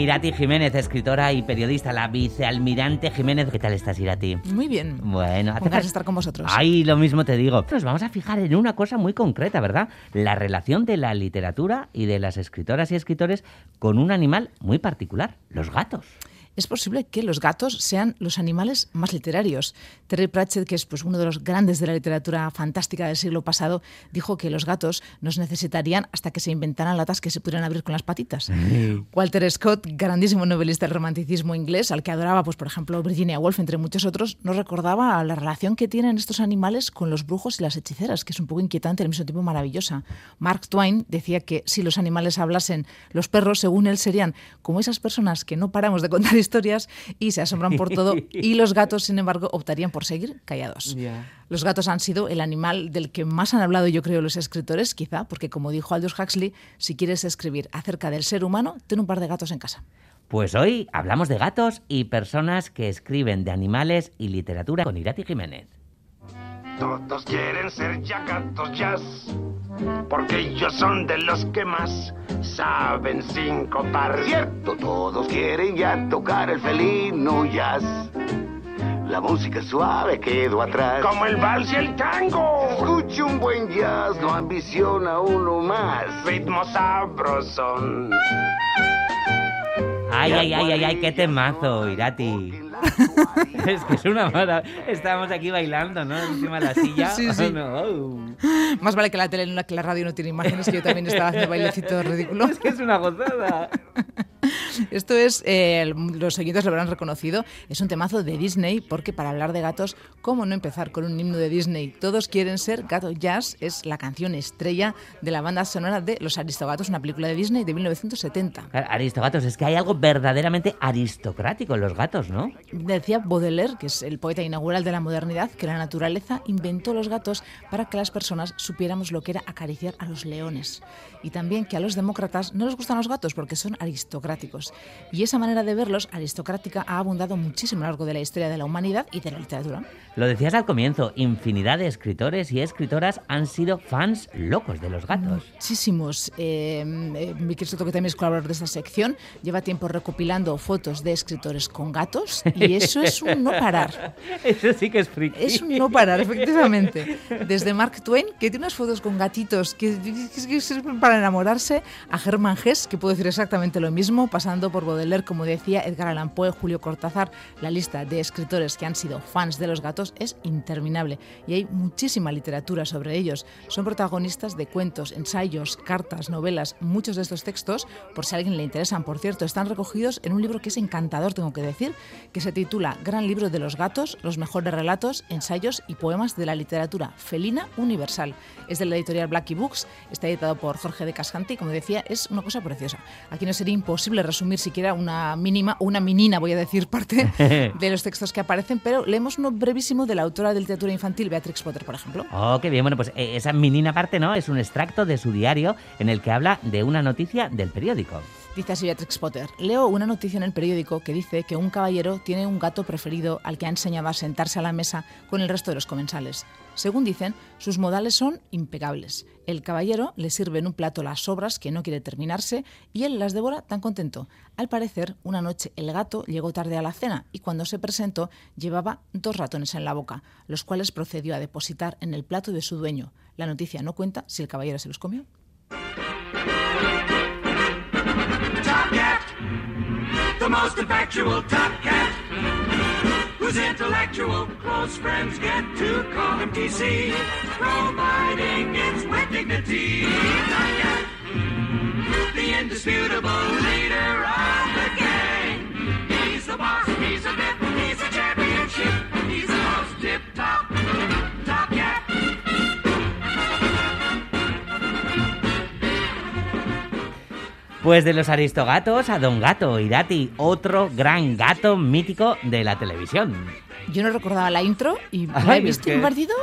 Irati Jiménez, escritora y periodista, la vicealmirante Jiménez. ¿Qué tal estás, Irati? Muy bien. Bueno, ganas de estar con vosotros. Ay, lo mismo te digo. Nos vamos a fijar en una cosa muy concreta, ¿verdad? La relación de la literatura y de las escritoras y escritores con un animal muy particular, los gatos es posible que los gatos sean los animales más literarios. Terry Pratchett, que es pues, uno de los grandes de la literatura fantástica del siglo pasado, dijo que los gatos nos necesitarían hasta que se inventaran latas que se pudieran abrir con las patitas. Walter Scott, grandísimo novelista del romanticismo inglés, al que adoraba, pues, por ejemplo, Virginia Woolf, entre muchos otros, nos recordaba la relación que tienen estos animales con los brujos y las hechiceras, que es un poco inquietante y al mismo tiempo maravillosa. Mark Twain decía que si los animales hablasen, los perros, según él, serían como esas personas que no paramos de contar historias y se asombran por todo y los gatos, sin embargo, optarían por seguir callados. Los gatos han sido el animal del que más han hablado, yo creo, los escritores, quizá, porque como dijo Aldous Huxley, si quieres escribir acerca del ser humano, ten un par de gatos en casa. Pues hoy hablamos de gatos y personas que escriben de animales y literatura con Irati Jiménez. Todos quieren ser ya gatos jazz, porque ellos son de los que más saben sincopar. Cierto, todos quieren ya tocar el felino jazz. La música suave quedó atrás. Como el vals y el tango. Escucha un buen jazz, no ambiciona uno más. Ritmo sabrosón. Ay, ay, ay, ay, ay, qué temazo, Irati. es que es una mala. Estábamos aquí bailando, ¿no? Encima de la silla. Sí, sí. Más vale que la tele, que la radio no tiene imágenes, que yo también estaba haciendo bailecito ridículo. Es que es una gozada. Esto es, eh, los seguidores lo habrán reconocido, es un temazo de Disney, porque para hablar de gatos, ¿cómo no empezar con un himno de Disney? Todos quieren ser Gato Jazz, es la canción estrella de la banda sonora de Los Aristogatos, una película de Disney de 1970. Aristogatos, es que hay algo verdaderamente aristocrático en los gatos, ¿no? Decía Baudelaire, que es el poeta inaugural de la modernidad, que la naturaleza inventó los gatos para que las personas supiéramos lo que era acariciar a los leones. Y también que a los demócratas no les gustan los gatos porque son aristocráticos. Y esa manera de verlos aristocrática ha abundado muchísimo a lo largo de la historia de la humanidad y de la literatura. Lo decías al comienzo, infinidad de escritores y escritoras han sido fans locos de los gatos. Muchísimos. Eh, eh, Miguel Soto, que también es colaborador de esta sección, lleva tiempo recopilando fotos de escritores con gatos y eso es un no parar. Eso sí que es friki. Es un no parar, efectivamente. Desde Mark Twain, que tiene unas fotos con gatitos que, sirven para enamorarse, a Germán Hess, que puede decir exactamente lo mismo, pasando por Baudelaire, como decía Edgar Allan Poe, Julio Cortázar. La lista de escritores que han sido fans de los gatos es interminable y hay muchísima literatura sobre ellos. Son protagonistas de cuentos, ensayos, cartas, novelas. Muchos de estos textos, por si a alguien le interesan, por cierto, están recogidos en un libro que es encantador, tengo que decir, que se titula Gran Libro de los Gatos, los mejores relatos, ensayos y poemas de la literatura felina universal. Es de la editorial Blackie Books, está editado por Jorge de Casjanti, como decía, es una cosa preciosa. Aquí no sería imposible resumir siquiera una mínima, una minina, voy a decir, parte de los textos que aparecen, pero leemos uno brevísimo de la autora de literatura infantil, Beatrix Potter, por ejemplo. Oh, qué bien. Bueno, pues eh, esa minina parte, ¿no? Es un extracto de su diario en el que habla de una noticia del periódico. Dice así Potter, leo una noticia en el periódico que dice que un caballero tiene un gato preferido al que ha enseñado a sentarse a la mesa con el resto de los comensales. Según dicen, sus modales son impecables. El caballero le sirve en un plato las sobras que no quiere terminarse y él las devora tan contento. Al parecer, una noche el gato llegó tarde a la cena y cuando se presentó llevaba dos ratones en la boca, los cuales procedió a depositar en el plato de su dueño. La noticia no cuenta si el caballero se los comió. The most effectual top cat, whose intellectual close friends get to call him TC, providing its with dignity. Top cat, the indisputable leader of the gang. He's the boss, he's a bit, he's a championship, he's the Pues de los aristogatos a Don Gato, Irati, otro gran gato mítico de la televisión. Yo no recordaba la intro y la he visto me ha parecido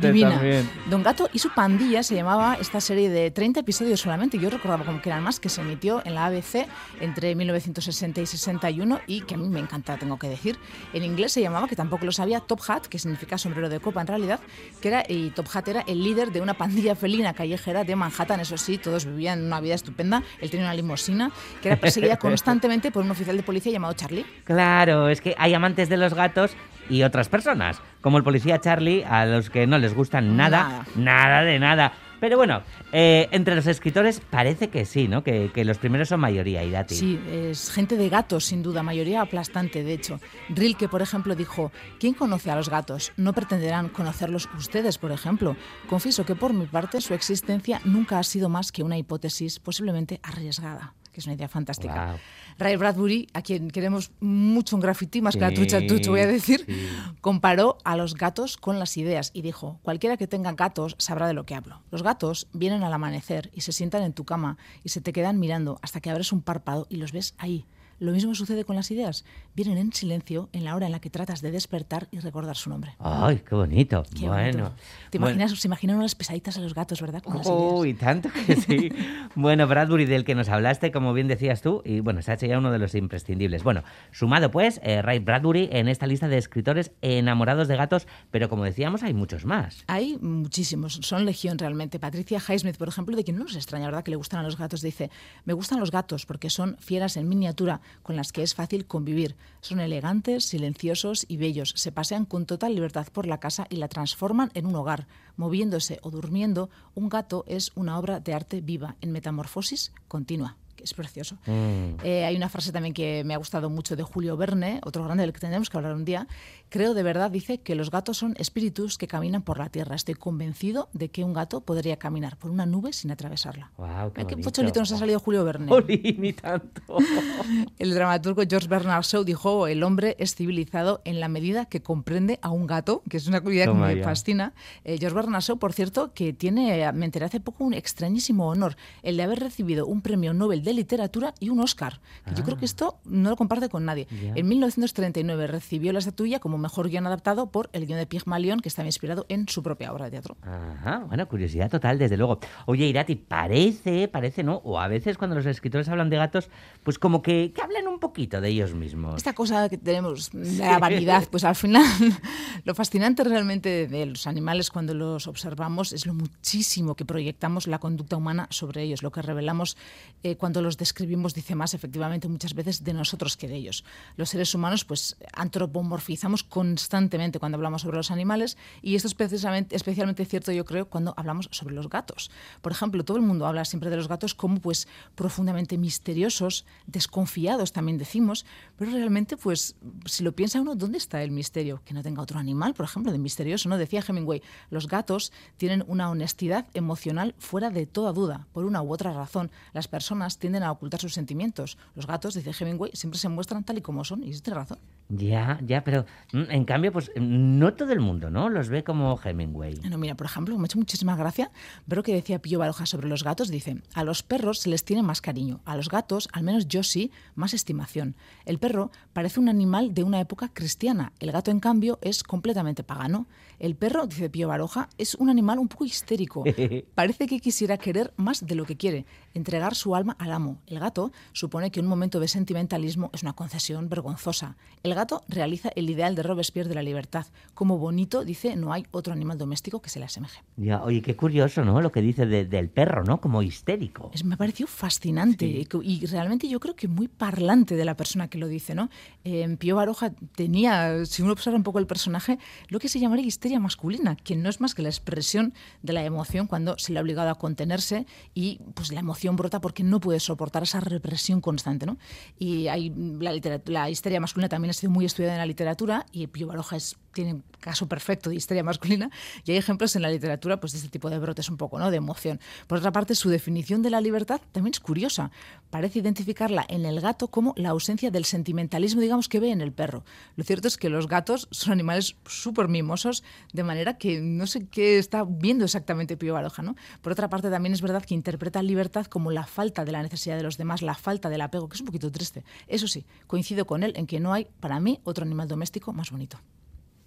divina. También. Don Gato y su pandilla se llamaba esta serie de 30 episodios solamente. Yo recordaba como que eran más, que se emitió en la ABC entre 1960 y 61 y que a mí me encanta, tengo que decir. En inglés se llamaba, que tampoco lo sabía, Top Hat, que significa sombrero de copa en realidad, que era, y Top Hat era el líder de una pandilla felina callejera de Manhattan. Eso sí, todos vivían una vida estupenda Él tenía una limusina que era perseguida constantemente por un oficial de policía llamado Charlie. Claro, es que hay amantes de los gatos y otras personas, como el policía Charlie, a los que no les gustan nada, nada, nada de nada. Pero bueno, eh, entre los escritores parece que sí, ¿no? Que, que los primeros son mayoría, Irati. Sí, es gente de gatos, sin duda, mayoría aplastante, de hecho. Rilke, por ejemplo, dijo, ¿quién conoce a los gatos? No pretenderán conocerlos ustedes, por ejemplo. Confieso que por mi parte su existencia nunca ha sido más que una hipótesis posiblemente arriesgada que es una idea fantástica. Wow. Ray Bradbury, a quien queremos mucho un graffiti, más que la tucha Sí, tucho, voy a decir, sí. comparó a los gatos con las ideas y dijo, cualquiera que tenga gatos sabrá de lo que hablo. Los gatos vienen al amanecer y se sientan en tu cama y se te quedan mirando hasta que abres un párpado y los ves ahí. Lo mismo sucede con las ideas. Vienen en silencio en la hora en la que tratas de despertar y recordar su nombre. Ay, qué bonito. Qué bueno. bonito. ¿Te Bueno. imaginas, se imaginan unas pesaditas a los gatos, ¿verdad? Con las ideas. Uy, tanto que sí. bueno, Bradbury, del que nos hablaste, como bien decías tú, y bueno, se ha hecho ya uno de los imprescindibles. Bueno, sumado pues, eh, Ray Bradbury en esta lista de escritores enamorados de gatos, pero como decíamos, hay muchos más. Hay muchísimos, son legión realmente. Patricia Highsmith, por ejemplo, de quien no nos extraña, ¿verdad? Que le gustan a los gatos, dice, me gustan los gatos porque son fieras en miniatura con las que es fácil convivir. Son elegantes, silenciosos y bellos. Se pasean con total libertad por la casa y la transforman en un hogar. Moviéndose o durmiendo, un gato es una obra de arte viva, en metamorfosis continua. Que Es precioso. Mm. Eh, hay una frase también que me ha gustado mucho de Julio Verne, otro grande del que tendremos que hablar un día. Creo de verdad, dice, que los gatos son espíritus que caminan por la tierra. Estoy convencido de que un gato podría caminar por una nube sin atravesarla. Guau, qué pocholito nos ha salido Julio Verne. Ni tanto. El dramaturgo George Bernard Shaw dijo, el hombre es civilizado en la medida que comprende a un gato, que es una idea que me ya. fascina. Eh, George Bernard Shaw, por cierto, que tiene, me enteré hace poco, un extrañísimo honor, el de haber recibido un premio Nobel de Literatura y un Oscar. Yo creo que esto no lo comparte con nadie. Ah. Ya. En 1939 recibió la estatuilla como mejor guion adaptado por el guion de Pygmalion, que estaba inspirado en su propia obra de teatro. Ajá, bueno, curiosidad total, desde luego. Oye, Irati, parece, parece, ¿no? O a veces cuando los escritores hablan de gatos, pues como que, que hablan un poquito de ellos mismos. Esta cosa que tenemos de la vanidad, pues al final lo fascinante realmente de los animales cuando los observamos es lo muchísimo que proyectamos la conducta humana sobre ellos. Lo que revelamos eh, cuando los describimos dice más efectivamente muchas veces de nosotros que de ellos. Los seres humanos pues antropomorfizamos constantemente cuando hablamos sobre los animales y esto es precisamente, especialmente cierto yo creo cuando hablamos sobre los gatos. Por ejemplo, todo el mundo habla siempre de los gatos como pues profundamente misteriosos, desconfiados también decimos, pero realmente pues si lo piensa uno, ¿dónde está el misterio? Que no tenga otro animal, por ejemplo, de misterioso, ¿no? Decía Hemingway, los gatos tienen una honestidad emocional fuera de toda duda. Por una u otra razón, las personas tienden a ocultar sus sentimientos. Los gatos, dice Hemingway, siempre se muestran tal y como son, y tiene razón. Ya, ya, pero mm, en cambio, pues no todo el mundo, ¿no? Los ve como Hemingway. No, mira, por ejemplo, me ha hecho muchísima gracia ver lo que decía Pío Baroja sobre los gatos. Dice, a los perros se les tiene más cariño, a los gatos, al menos yo sí, más estimación. El perro parece un animal de una época cristiana, el gato, en cambio, es completamente pagano. El perro, dice Pío Baroja, es un animal un poco histérico. Parece que quisiera querer más de lo que quiere, entregar su alma al amo. El gato supone que un momento de sentimentalismo es una concesión vergonzosa. El gato realiza el ideal de Robespierre de la libertad. Como bonito, dice, no hay otro animal doméstico que se le asemeje. Ya, oye, qué curioso, ¿no? Lo que dice de- del perro, ¿no? Como histérico. Es- me pareció fascinante y co- y, realmente yo creo que muy parlante de la persona que lo dice, ¿no? Eh, Pío Baroja tenía, si uno observa un poco el personaje, lo que se llamaría histeria masculina, que no es más que la expresión de la emoción cuando se le ha obligado a contenerse y pues la emoción brota porque no puede soportar esa represión constante, ¿no? Y hay, la, la histeria masculina también ha sido muy estudiada en la literatura y Pío Baroja es, tiene un caso perfecto de histeria masculina y hay ejemplos en la literatura pues de este tipo de brotes un poco, ¿no? De emoción. Por otra parte, su definición de la libertad también es curiosa. Parece identificarla en el gato como la ausencia del sentimentalismo, digamos, que ve en el perro. Lo cierto es que los gatos son animales súper mimosos, de manera que no sé qué está viendo exactamente Pío Baroja, ¿no? Por otra parte, también es verdad que interpreta libertad como la falta de la necesidad de los demás, la falta del apego, que es un poquito triste. Eso sí, coincido con él en que no hay, mí, otro animal doméstico más bonito.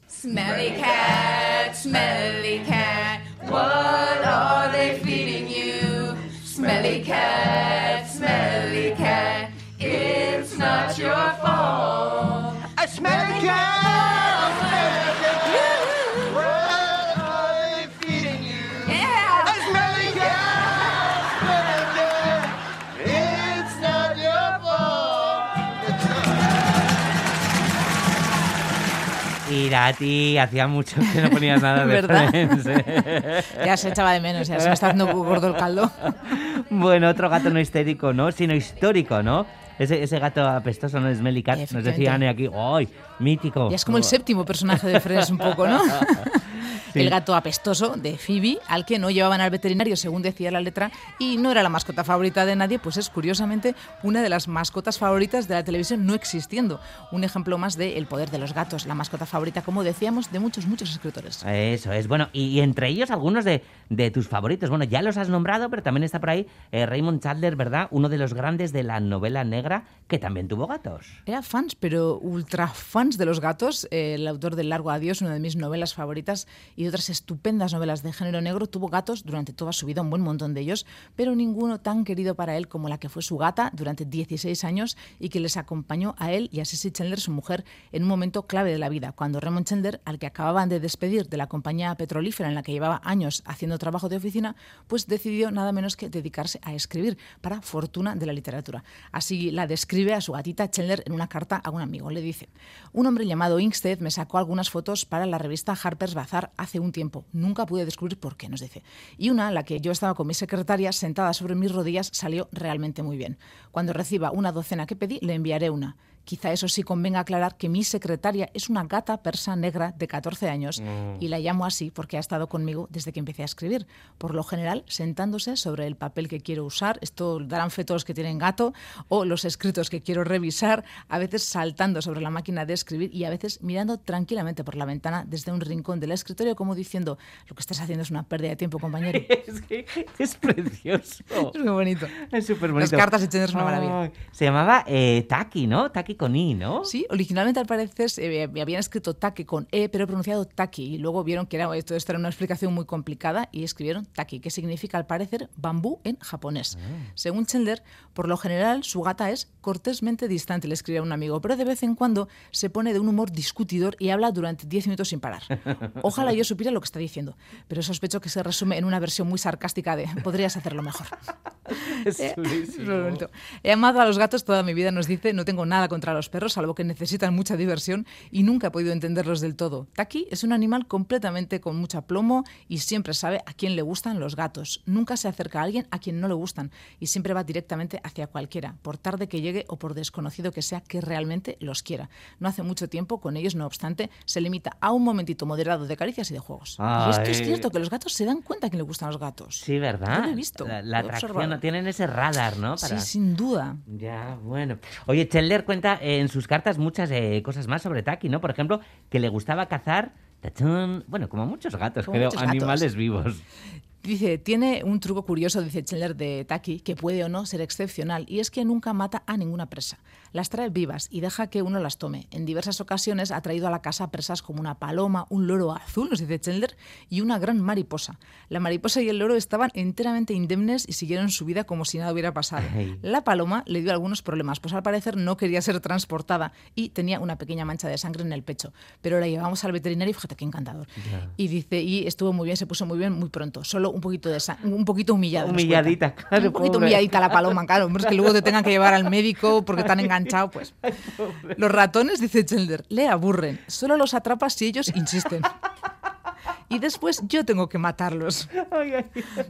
Smelly cat, smelly cat, what are they feeding you? Smelly cat, smelly cat, it's not your fault. A cat, Irati, hacía mucho que no ponías nada de ¿Verdad? Ya se echaba de menos, ya se me está haciendo gordo el caldo. Bueno, otro gato no histérico, ¿no? Sino histórico, ¿no? Ese, ese gato apestoso, ¿no? Smelly Cat. Nos decía Anne aquí, ¡ay! Mítico. Ya es como el séptimo personaje de Friends un poco, ¿no? Sí. El gato apestoso de Phoebe, al que no llevaban al veterinario según decía la letra, y no era la mascota favorita de nadie, pues es curiosamente una de las mascotas favoritas de la televisión no existiendo. Un ejemplo más de el poder de los gatos, la mascota favorita, como decíamos, de muchos, muchos escritores. Eso es. Bueno, y, entre ellos algunos de, de tus favoritos. Bueno, ya los has nombrado, pero también está por ahí eh, Raymond Chandler, ¿verdad? Uno de los grandes de la novela negra, que también tuvo gatos. Era fans, pero ultra fans de los gatos. Eh, el autor del Largo Adiós, una de mis novelas favoritas y de otras estupendas novelas de género negro, tuvo gatos durante toda su vida, un buen montón de ellos, pero ninguno tan querido para él como la que fue su gata durante 16 años y que les acompañó a él y a Sissy Chandler, su mujer, en un momento clave de la vida, cuando Raymond Chandler, al que acababan de despedir de la compañía petrolífera en la que llevaba años haciendo trabajo de oficina, pues decidió nada menos que dedicarse a escribir para fortuna de la literatura. Así la describe a su gatita Chandler en una carta a un amigo. Le dice, un hombre llamado Inkstead me sacó algunas fotos para la revista Harper's Bazaar hace un tiempo. Nunca pude descubrir por qué, nos dice. Y una, la que yo estaba con mi secretaria sentada sobre mis rodillas, salió realmente muy bien. Cuando reciba una docena que pedí, le enviaré una. Quizá eso sí convenga aclarar que mi secretaria es una gata persa negra de 14 años y la llamo así porque ha estado conmigo desde que empecé a escribir. Por lo general, sentándose sobre el papel que quiero usar, esto darán fe todos que tienen gato, o los escritos que quiero revisar, a veces saltando sobre la máquina de escribir y a veces mirando tranquilamente por la ventana desde un rincón del escritorio como diciendo, lo que estás haciendo es una pérdida de tiempo, compañero. Es que es precioso. Es muy bonito. Es súper bonito. Las cartas Chandler son una maravilla. Se llamaba eh, Taki, ¿no? Taki con I, ¿no? Sí, originalmente al parecer eh, habían escrito taque con E, pero pronunciado taki. Y luego vieron que era, esto, esto era una explicación muy complicada y escribieron taki, que significa al parecer bambú en japonés. Según Chandler, por lo general su gata es cortésmente distante, le escribía a un amigo, pero de vez en cuando se pone de un humor discutidor y habla durante 10 minutos sin parar. Ojalá yo supiera lo que está diciendo, pero sospecho que se resume en una versión muy sarcástica de podrías hacerlo mejor. Es Eh. He amado a los gatos toda mi vida, nos dice, no tengo nada contra los perros, salvo que necesitan mucha diversión y nunca he podido entenderlos del todo. Taki es un animal completamente con mucha plomo y siempre sabe a quién le gustan los gatos. Nunca se acerca a alguien a quien no le gustan y siempre va directamente hacia cualquiera, por tarde que llegue o por desconocido que sea que realmente los quiera. No hace mucho tiempo con ellos, no obstante, se limita a un momentito moderado de caricias y de juegos. Y es que es cierto que los gatos se dan cuenta a quién le gustan los gatos. Sí, ¿verdad? Yo lo he visto, La, la atracción, tienen ese radar, ¿no? Sí, sin duda. Ya, bueno. Oye, Chandler cuenta en sus cartas muchas eh, cosas más sobre Taki, ¿no? Por ejemplo, que le gustaba cazar, tachón, bueno, como muchos gatos, Como creo, muchos gatos. animales vivos. Dice, tiene un truco curioso, dice Chandler de Taki, que puede o no ser excepcional, y es que nunca mata a ninguna presa. Las trae vivas y deja que uno las tome. En diversas ocasiones ha traído a la casa presas como una paloma, un loro azul, nos dice Chandler, y una gran mariposa. La mariposa y el loro estaban enteramente indemnes y siguieron su vida como si nada hubiera pasado. La paloma le dio algunos problemas, pues al parecer no quería ser transportada y tenía una pequeña mancha de sangre en el pecho. Pero la llevamos al veterinario y fíjate qué encantador. Y dice, y estuvo muy bien, se puso muy bien muy pronto. Solo un poquito de un poquito humillada. Humilladita, claro, Un poquito pobre. humilladita la paloma, claro. Hombre, es que luego te tengan que llevar al médico porque están enganchados, pues. Los ratones, dice Chandler, le aburren. Solo los atrapas si ellos insisten. Y después yo tengo que matarlos. Ay, ay.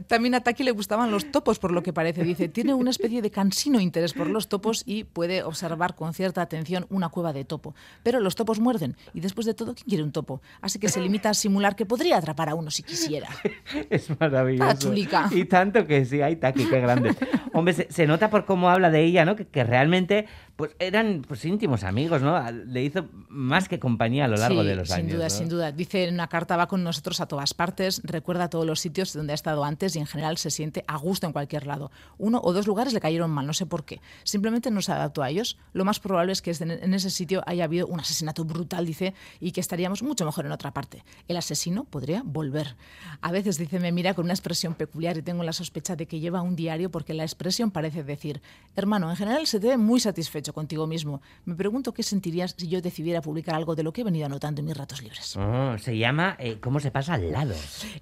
También a Taki le gustaban los topos, por lo que parece. Dice, tiene una especie de cansino interés por los topos y puede observar con cierta atención una cueva de topo. Pero los topos muerden y después de todo, ¿quién quiere un topo? Así que se limita a simular que podría atrapar a uno si quisiera. Es maravilloso. Ah, chulica. Y tanto que sí, hay Taki, qué grande. Hombre, se, se nota por cómo habla de ella, ¿no? Que, que realmente pues eran pues íntimos amigos, ¿no? Le hizo más que compañía a lo largo Sí, de los sin años. duda, ¿no? sin duda. Dice en una carta, va con nosotros a todas partes, recuerda todos los sitios donde ha estado antes y en general se siente a gusto en cualquier lado. Uno o dos lugares le cayeron mal, no sé por qué. Simplemente no se adaptó a ellos. Lo más probable es que en en ese sitio haya habido un asesinato brutal, dice, y que estaríamos mucho mejor en otra parte. El asesino podría volver. A veces, dice, me mira con una expresión peculiar y tengo la sospecha de que lleva un diario porque la expresión parece decir, hermano, en general se te ve muy satisfecho. Satisfecho contigo mismo. Me pregunto qué sentirías si yo decidiera publicar algo de lo que he venido anotando en mis ratos libres. Oh, se llama eh, ¿Cómo se pasa al lado?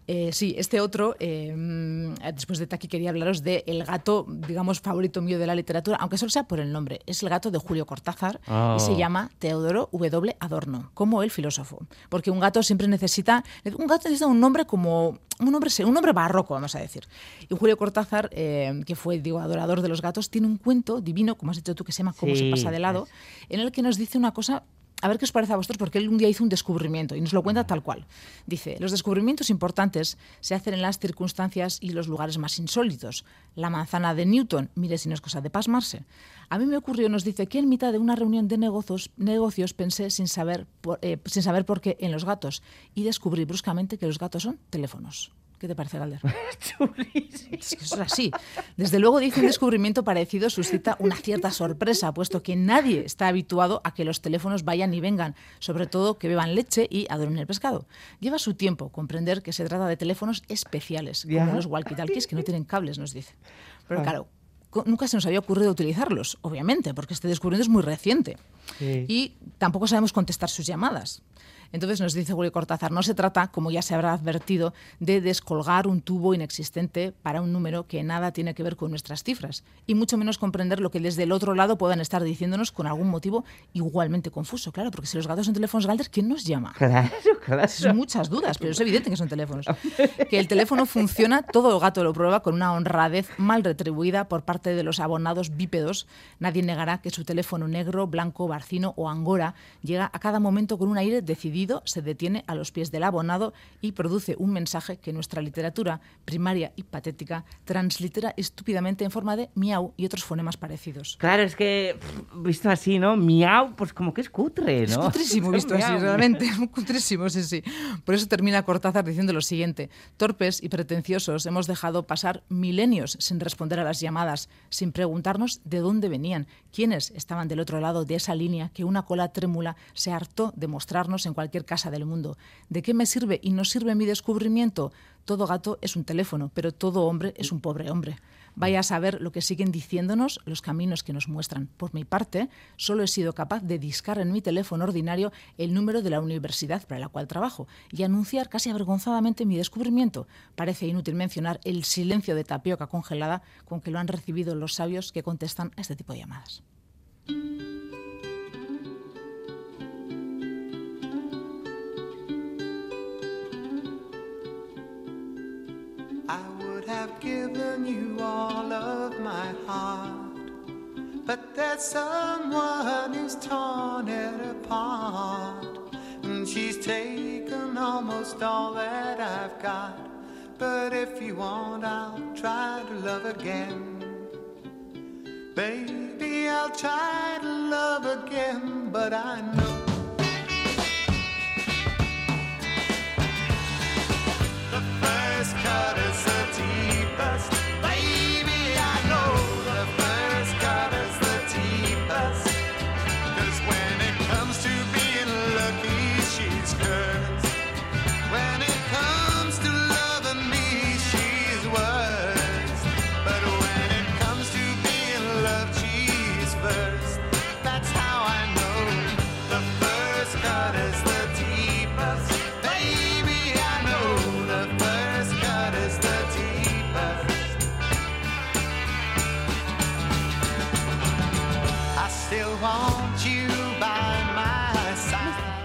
Eh, sí, este otro, eh, mm, después de Taki quería hablaros de el gato, digamos, favorito mío de la literatura, aunque solo sea por el nombre. Es el gato de Julio Cortázar Oh. y se llama Teodoro W. Adorno, como el filósofo. Porque un gato siempre necesita, un gato necesita un nombre como un nombre, un nombre barroco, vamos a decir. Y Julio Cortázar, eh, que fue, digo, adorador de los gatos, tiene un cuento divino, como has dicho tú, que se llama Cómo se pasa de lado, en el que nos dice una cosa a ver qué os parece a vosotros, porque él un día hizo un descubrimiento y nos lo cuenta tal cual. Dice, los descubrimientos importantes se hacen en las circunstancias y los lugares más insólitos. La manzana de Newton, mire si no es cosa de pasmarse. A mí me ocurrió, nos dice, que en mitad de una reunión de negocios, pensé sin saber, por, eh, sin saber por qué en los gatos y descubrí bruscamente que los gatos son teléfonos. ¿Qué te parece, Galder? Chulísimo. Es que eso es así. Desde luego, dice un descubrimiento parecido suscita una cierta sorpresa, puesto que nadie está habituado a que los teléfonos vayan y vengan, sobre todo que beban leche y adoren el pescado. Lleva su tiempo comprender que se trata de teléfonos especiales, Ya. como los walkie-talkies que no tienen cables, nos dice. Pero claro, co- nunca se nos había ocurrido utilizarlos, obviamente, porque este descubrimiento es muy reciente. Sí. Y tampoco sabemos contestar sus llamadas. Entonces nos dice Julio Cortázar, no se trata, como ya se habrá advertido, de descolgar un tubo inexistente para un número que nada tiene que ver con nuestras cifras, y mucho menos comprender lo que desde el otro lado puedan estar diciéndonos con algún motivo igualmente confuso. Claro, porque si los gatos son teléfonos Galder, ¿quién nos llama? Claro, claro. Son muchas dudas, pero es evidente que son teléfonos. Que el teléfono funciona, todo el gato lo prueba con una honradez mal retribuida por parte de los abonados bípedos. Nadie negará que su teléfono negro, blanco, barcino o angora llega a cada momento con un aire decidido, se detiene a los pies del abonado y produce un mensaje que nuestra literatura primaria y patética translitera estúpidamente en forma de miau y otros fonemas parecidos. Claro, es que visto así, ¿no? Miau, pues como que es cutre, Es ¿no? cutrísimo visto así, realmente. Muy cutrísimo, sí, sí. Por eso termina Cortázar diciendo lo siguiente. Torpes y pretenciosos hemos dejado pasar milenios sin responder a las llamadas, sin preguntarnos de dónde venían, quiénes estaban del otro lado de esa línea que una cola trémula se hartó de mostrarnos en cualquier casa del mundo. ¿De qué me sirve y no sirve mi descubrimiento? Todo gato es un teléfono, pero todo hombre es un pobre hombre. Vaya a saber lo que siguen diciéndonos los caminos que nos muestran. Por mi parte, solo he sido capaz de discar en mi teléfono ordinario el número de la universidad para la cual trabajo y anunciar casi avergonzadamente mi descubrimiento. Parece inútil mencionar el silencio de tapioca congelada con que lo han recibido los sabios que contestan a este tipo de llamadas. You all of my heart, but there's someone who's torn it apart, and she's taken almost all that I've got. But if you want, I'll try to love again. Baby, I'll try to love again, but I know.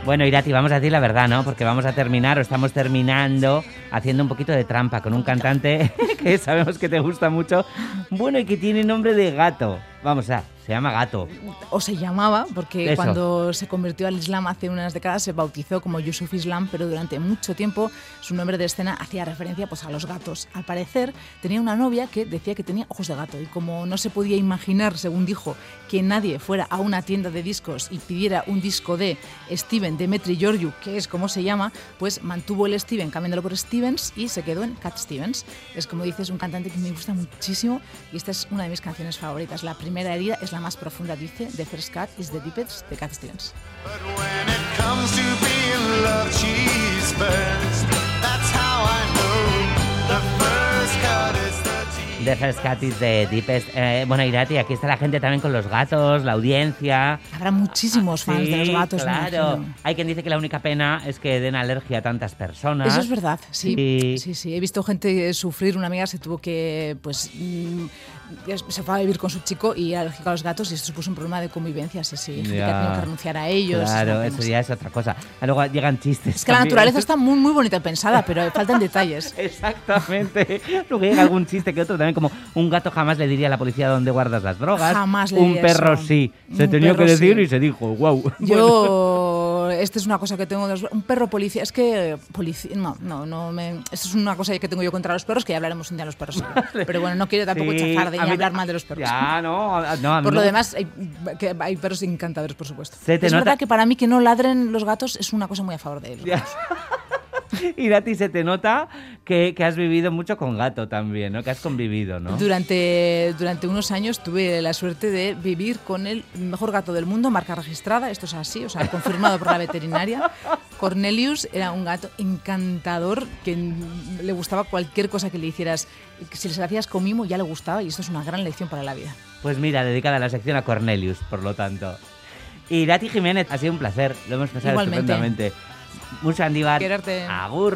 Bueno, Irati, vamos a decir la verdad, ¿no? Porque vamos a terminar o estamos terminando haciendo un poquito de trampa con un cantante que sabemos que te gusta mucho. Bueno, y que tiene nombre de gato. Vamos a, se llama Gato. o se llamaba, porque Eso. cuando se convirtió al Islam hace unas décadas se bautizó como Yusuf Islam, pero durante mucho tiempo su nombre de escena hacía referencia pues, a los gatos. Al parecer tenía una novia que decía que tenía ojos de gato y como no se podía imaginar, según dijo, que nadie fuera a una tienda de discos y pidiera un disco de Steven Demetri Georgiou, que es como se llama, pues mantuvo el Steven cambiándolo por Stevens y se quedó en Cat Stevens. Es como dices, un cantante que me gusta muchísimo y esta es una de mis canciones favoritas. La primera herida es la más profunda, dice, The First Cat is the Deepest de Cat Stevens. But when it comes to being she's. The first Cat is the Deepest. Eh, bueno, Irati, aquí está la gente también con los gatos, la audiencia. Habrá muchísimos fans de los Sí, gatos, claro. Hay quien dice que la única pena es que den alergia a tantas personas. Eso es verdad, sí. Sí. sí. Sí, He visto gente sufrir. Una amiga se tuvo que, pues, mm, se fue a vivir con su chico y era alérgica a los gatos y esto supuso un problema de convivencia. Sí, sí. Gente que tenido que renunciar a ellos. Claro, eso ya es otra cosa. Luego llegan chistes. Es que la también. naturaleza está muy, muy bonita pensada, pero faltan detalles. Exactamente. Luego llega algún chiste que otro también, como un gato jamás le diría a la policía dónde guardas las drogas. Jamás le Un perro eso. sí. Se Un tenía que decir sí. y se dijo, wow. Yo, esta es una cosa que tengo. Un perro policía. Es que. Policía. No, no, no. Me, esto es una cosa que tengo yo contra los perros, que ya hablaremos un día de los perros. Pero bueno, no quiero tampoco Sí, chafar de ni hablar mal de los perros. Ya, no, no, Por lo demás, hay, que hay perros encantadores, por supuesto. Se te es nota- verdad que para mí que no ladren los gatos es una cosa muy a favor de ellos. Y a ti se te nota que, que has vivido mucho con gato también, ¿no? Que has convivido, ¿no? Durante, durante unos años tuve la suerte de vivir con el mejor gato del mundo, marca registrada, esto es así, o sea, confirmado por la veterinaria. Cornelius era un gato encantador que le gustaba cualquier cosa que le hicieras. Si les hacías con mimo ya le gustaba y esto es una gran lección para la vida. Pues mira, dedicada a la sección a Cornelius, por lo tanto. Y Irati Jiménez, ha sido un placer, lo hemos pasado Igualmente. estupendamente. Mucho Andívar. Quererte. Agur.